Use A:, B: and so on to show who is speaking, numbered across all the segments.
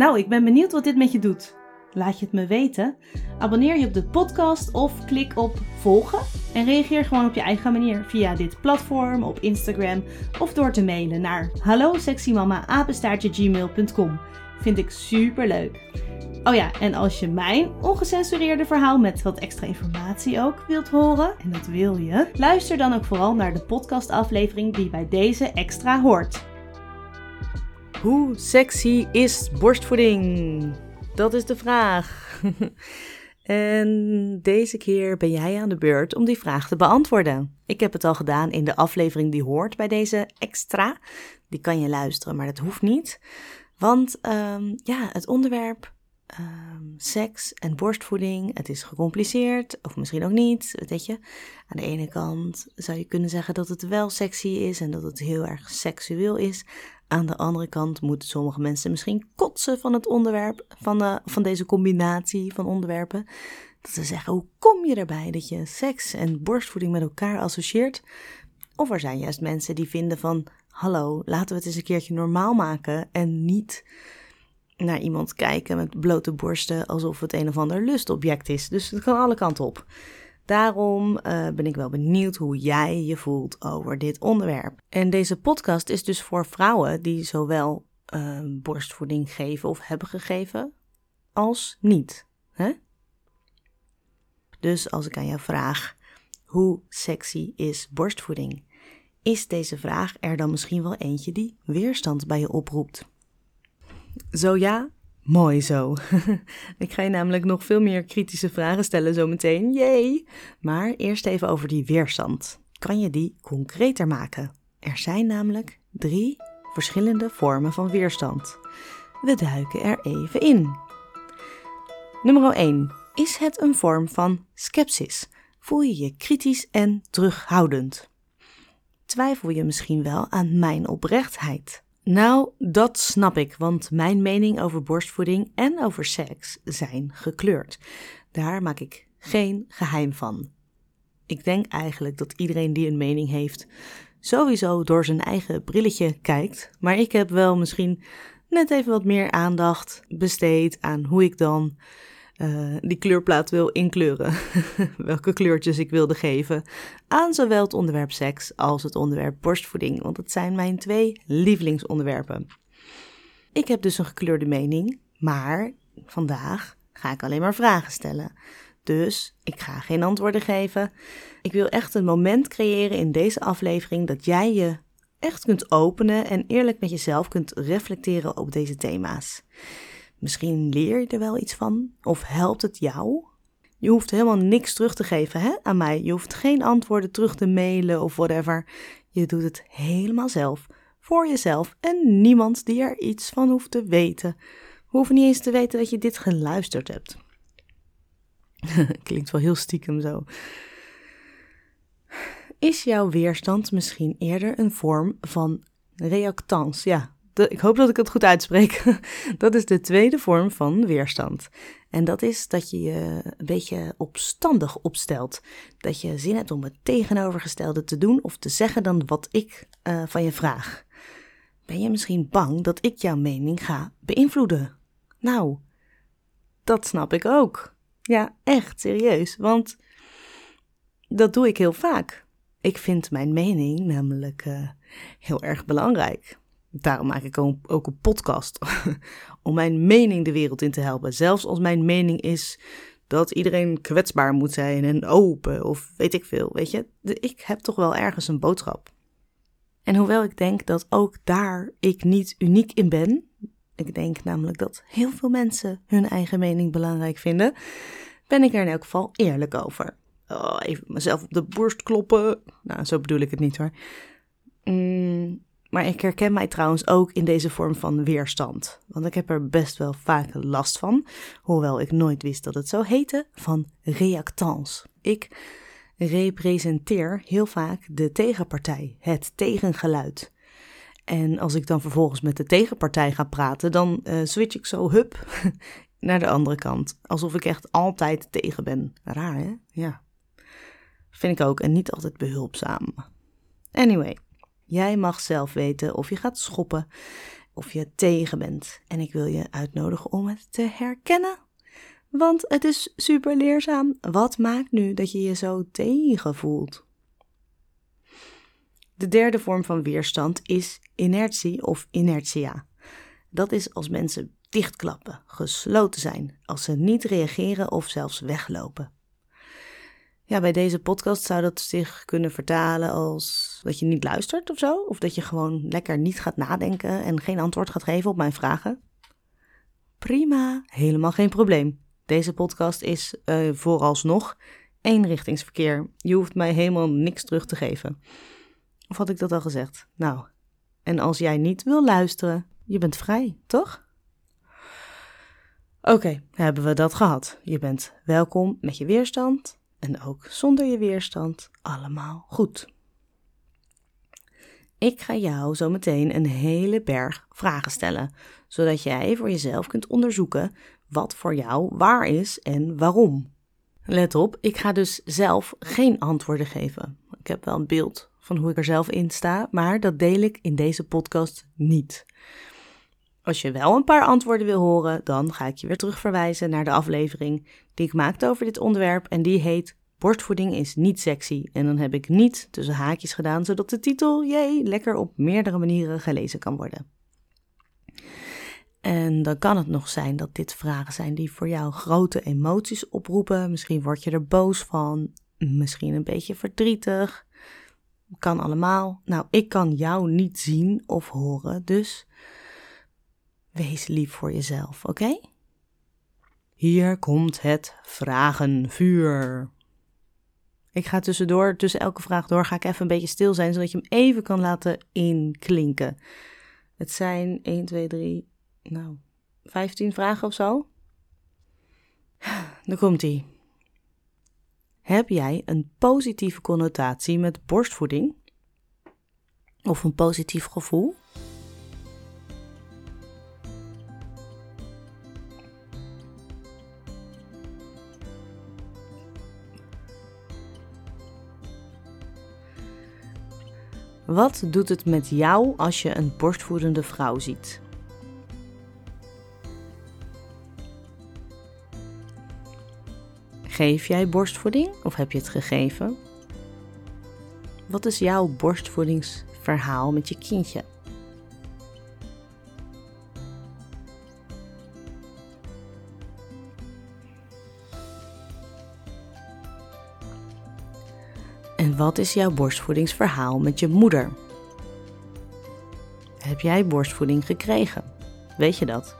A: Nou, ik ben benieuwd wat dit met je doet. Laat je het me weten. Abonneer je op de podcast of klik op volgen. En reageer gewoon op je eigen manier via dit platform, op Instagram of door te mailen naar hallo Vind ik super leuk. Oh ja, en als je mijn ongecensureerde verhaal met wat extra informatie ook wilt horen, en dat wil je, luister dan ook vooral naar de podcastaflevering die bij deze extra hoort. Hoe sexy is borstvoeding? Dat is de vraag. en deze keer ben jij aan de beurt om die vraag te beantwoorden. Ik heb het al gedaan in de aflevering die hoort bij deze extra. Die kan je luisteren, maar dat hoeft niet. Want um, ja, het onderwerp um, seks en borstvoeding, het is gecompliceerd, of misschien ook niet, weet je. Aan de ene kant zou je kunnen zeggen dat het wel sexy is en dat het heel erg seksueel is. Aan de andere kant moeten sommige mensen misschien kotsen van het onderwerp, van, de, van deze combinatie van onderwerpen. Dat ze zeggen, hoe kom je erbij dat je seks en borstvoeding met elkaar associeert? Of er zijn juist mensen die vinden van, hallo, laten we het eens een keertje normaal maken en niet naar iemand kijken met blote borsten alsof het een of ander lustobject is. Dus het kan alle kanten op. Daarom uh, ben ik wel benieuwd hoe jij je voelt over dit onderwerp. En deze podcast is dus voor vrouwen die zowel uh, borstvoeding geven of hebben gegeven, als niet. Hè? Dus als ik aan jou vraag, hoe sexy is borstvoeding? Is deze vraag er dan misschien wel eentje die weerstand bij je oproept? Zo ja, mooi zo. ik ga je namelijk nog veel meer kritische vragen stellen zometeen. Jee! Maar eerst even over die weerstand. Kan je die concreter maken? Er zijn namelijk drie verschillende vormen van weerstand. We duiken er even in. Nummer 1. Is het een vorm van skepsis? Voel je je kritisch en terughoudend? Twijfel je misschien wel aan mijn oprechtheid? Nou, dat snap ik, want mijn mening over borstvoeding en over seks zijn gekleurd. Daar maak ik geen geheim van. Ik denk eigenlijk dat iedereen die een mening heeft, sowieso door zijn eigen brilletje kijkt, maar ik heb wel misschien net even wat meer aandacht besteed aan hoe ik dan uh, die kleurplaat wil inkleuren. Welke kleurtjes ik wilde geven aan zowel het onderwerp seks als het onderwerp borstvoeding, want het zijn mijn twee lievelingsonderwerpen. Ik heb dus een gekleurde mening, maar vandaag ga ik alleen maar vragen stellen. Dus ik ga geen antwoorden geven. Ik wil echt een moment creëren in deze aflevering dat jij je echt kunt openen en eerlijk met jezelf kunt reflecteren op deze thema's. Misschien leer je er wel iets van of helpt het jou? Je hoeft helemaal niks terug te geven hè, aan mij. Je hoeft geen antwoorden terug te mailen of whatever. Je doet het helemaal zelf, voor jezelf en niemand die er iets van hoeft te weten. We hoeven niet eens te weten dat je dit geluisterd hebt. Klinkt wel heel stiekem zo. Is jouw weerstand misschien eerder een vorm van reactance? Ja, ik hoop dat ik het goed uitspreek. dat is de tweede vorm van weerstand. En dat is dat je je een beetje opstandig opstelt. Dat je zin hebt om het tegenovergestelde te doen of te zeggen dan wat ik uh, van je vraag. Ben je misschien bang dat ik jouw mening ga beïnvloeden? Nou, dat snap ik ook. Ja, echt serieus. Want dat doe ik heel vaak. Ik vind mijn mening namelijk uh, heel erg belangrijk. Daarom maak ik ook een podcast. om mijn mening de wereld in te helpen. Zelfs als mijn mening is dat iedereen kwetsbaar moet zijn en open of weet ik veel. Weet je, ik heb toch wel ergens een boodschap. En hoewel ik denk dat ook daar ik niet uniek in ben. Ik denk namelijk dat heel veel mensen hun eigen mening belangrijk vinden. Ben ik er in elk geval eerlijk over. Oh, even mezelf op de borst kloppen. Nou, zo bedoel ik het niet hoor. Mm, maar ik herken mij trouwens ook in deze vorm van weerstand. Want ik heb er best wel vaak last van, hoewel ik nooit wist dat het zo heette, van reactance. Ik representeer heel vaak de tegenpartij, het tegengeluid. En als ik dan vervolgens met de tegenpartij ga praten, dan uh, switch ik zo hup naar de andere kant. Alsof ik echt altijd tegen ben. Raar hè? Ja. Vind ik ook en niet altijd behulpzaam. Anyway. Jij mag zelf weten of je gaat schoppen of je tegen bent. En ik wil je uitnodigen om het te herkennen. Want het is super leerzaam. Wat maakt nu dat je je zo tegen voelt? De derde vorm van weerstand is inertie of inertia. Dat is als mensen dichtklappen, gesloten zijn, als ze niet reageren of zelfs weglopen. Ja, bij deze podcast zou dat zich kunnen vertalen als dat je niet luistert of zo, of dat je gewoon lekker niet gaat nadenken en geen antwoord gaat geven op mijn vragen. Prima, helemaal geen probleem. Deze podcast is uh, vooralsnog eenrichtingsverkeer. Je hoeft mij helemaal niks terug te geven. Of had ik dat al gezegd? Nou, en als jij niet wil luisteren, je bent vrij, toch? Oké, hebben we dat gehad. Je bent welkom met je weerstand en ook zonder je weerstand allemaal goed. Ik ga jou zo meteen een hele berg vragen stellen, zodat jij voor jezelf kunt onderzoeken wat voor jou waar is en waarom. Let op, ik ga dus zelf geen antwoorden geven. Ik heb wel een beeld van hoe ik er zelf in sta, maar dat deel ik in deze podcast niet. Als je wel een paar antwoorden wil horen, dan ga ik je weer terugverwijzen naar de aflevering die ik maakte over dit onderwerp en die heet Borstvoeding is niet sexy. En dan heb ik niet tussen haakjes gedaan, zodat de titel, jee, lekker op meerdere manieren gelezen kan worden. En dan kan het nog zijn dat dit vragen zijn die voor jou grote emoties oproepen. Misschien word je er boos van, misschien een beetje verdrietig. Kan allemaal. Nou, ik kan jou niet zien of horen, dus wees lief voor jezelf, oké? Hier komt het vragenvuur. Ik ga tussendoor, tussen elke vraag door, ga ik even een beetje stil zijn, zodat je hem even kan laten inklinken. Het zijn 1, 2, 3, nou, 15 vragen of zo. Dan komt ie. Heb jij een positieve connotatie met borstvoeding? Of een positief gevoel? Wat doet het met jou als je een borstvoedende vrouw ziet? Geef jij borstvoeding of heb je het gegeven? Wat is jouw borstvoedingsverhaal met je kindje? En wat is jouw borstvoedingsverhaal met je moeder? Heb jij borstvoeding gekregen? Weet je dat?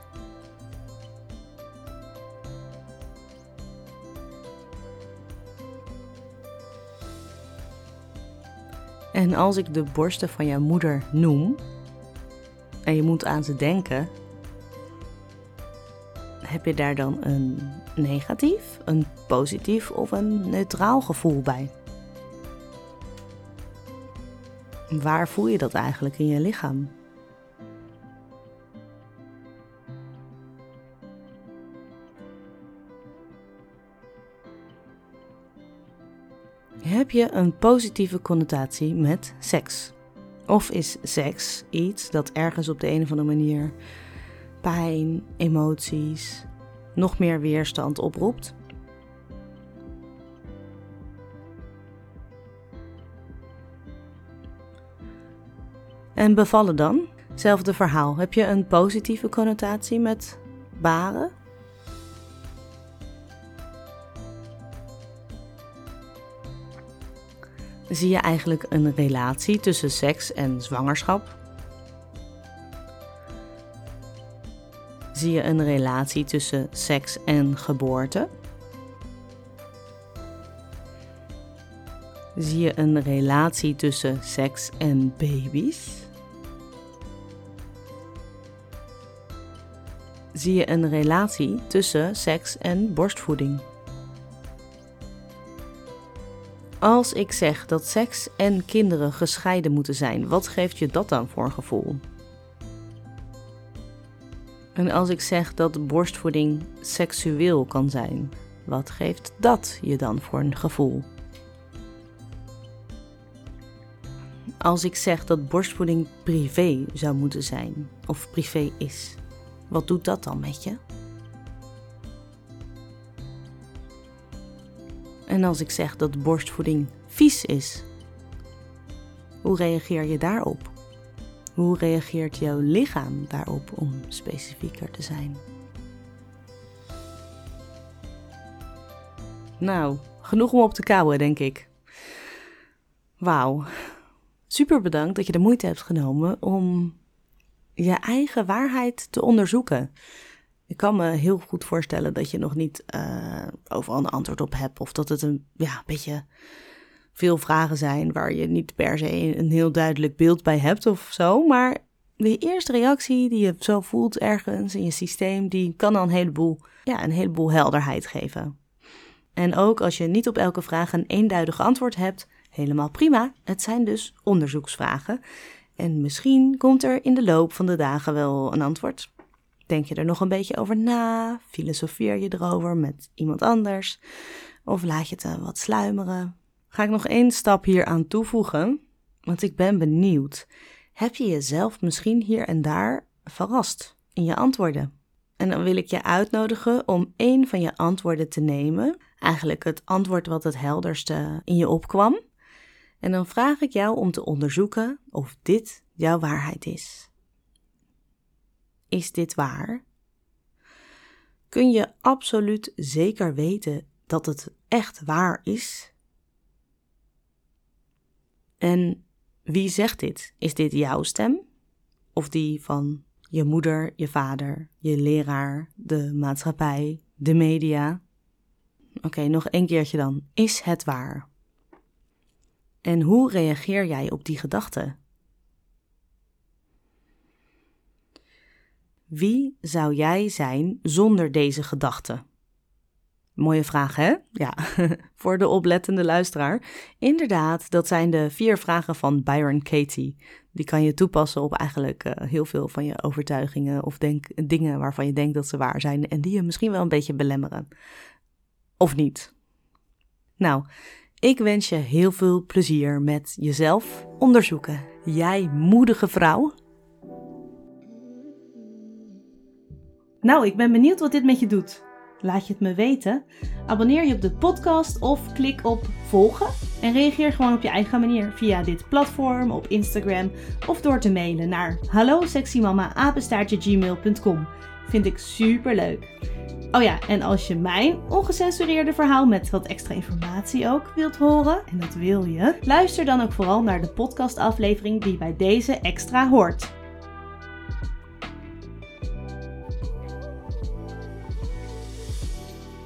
A: En als ik de borsten van jouw moeder noem, en je moet aan ze denken, heb je daar dan een negatief, een positief of een neutraal gevoel bij? Waar voel je dat eigenlijk in je lichaam? Heb je een positieve connotatie met seks? Of is seks iets dat ergens op de een of andere manier pijn, emoties, nog meer weerstand oproept? En bevallen dan? Hetzelfde verhaal. Heb je een positieve connotatie met baren? Zie je eigenlijk een relatie tussen seks en zwangerschap? Zie je een relatie tussen seks en geboorte? Zie je een relatie tussen seks en baby's? Zie je een relatie tussen seks en borstvoeding? Als ik zeg dat seks en kinderen gescheiden moeten zijn, wat geeft je dat dan voor gevoel? En als ik zeg dat borstvoeding seksueel kan zijn, wat geeft dat je dan voor een gevoel? als ik zeg dat borstvoeding privé zou moeten zijn of privé is? Wat doet dat dan met je? En als ik zeg dat borstvoeding vies is, hoe reageer je daarop? Hoe reageert jouw lichaam daarop om specifieker te zijn? Nou, genoeg om op te kouwen, denk ik. Wauw. Super bedankt dat je de moeite hebt genomen om je eigen waarheid te onderzoeken. Ik kan me heel goed voorstellen dat je nog niet uh, overal een antwoord op hebt. Of dat het een ja, beetje veel vragen zijn waar je niet per se een heel duidelijk beeld bij hebt of zo. Maar de eerste reactie die je zo voelt ergens in je systeem, die kan dan een heleboel, ja, een heleboel helderheid geven. En ook als je niet op elke vraag een eenduidig antwoord hebt, helemaal prima. Het zijn dus onderzoeksvragen. En misschien komt er in de loop van de dagen wel een antwoord. Denk je er nog een beetje over na? Filosofeer je erover met iemand anders? Of laat je het wat sluimeren? Ga ik nog één stap hier aan toevoegen, want ik ben benieuwd. Heb je jezelf misschien hier en daar verrast in je antwoorden? En dan wil ik je uitnodigen om één van je antwoorden te nemen, eigenlijk het antwoord wat het helderste in je opkwam. En dan vraag ik jou om te onderzoeken of dit jouw waarheid is. Is dit waar? Kun je absoluut zeker weten dat het echt waar is? En wie zegt dit? Is dit jouw stem? Of die van je moeder, je vader, je leraar, de maatschappij, de media? Oké, nog een keertje dan. Is het waar? En hoe reageer jij op die gedachte? Wie zou jij zijn zonder deze gedachte? Mooie vraag, hè? Ja, voor de oplettende luisteraar. Inderdaad, dat zijn de vier vragen van Byron Katie. Die kan je toepassen op eigenlijk uh, heel veel van je overtuigingen of denk, dingen waarvan je denkt dat ze waar zijn en die je misschien wel een beetje belemmeren. Of niet. Nou, ik wens je heel veel plezier met jezelf onderzoeken. Jij moedige vrouw. Nou, ik ben benieuwd wat dit met je doet. Laat je het me weten. Abonneer je op de podcast of klik op volgen. En reageer gewoon op je eigen manier via dit platform, op Instagram of door te mailen naar hallo Vind ik super leuk. Oh ja, en als je mijn ongecensureerde verhaal met wat extra informatie ook wilt horen, en dat wil je, luister dan ook vooral naar de podcastaflevering die bij deze extra hoort.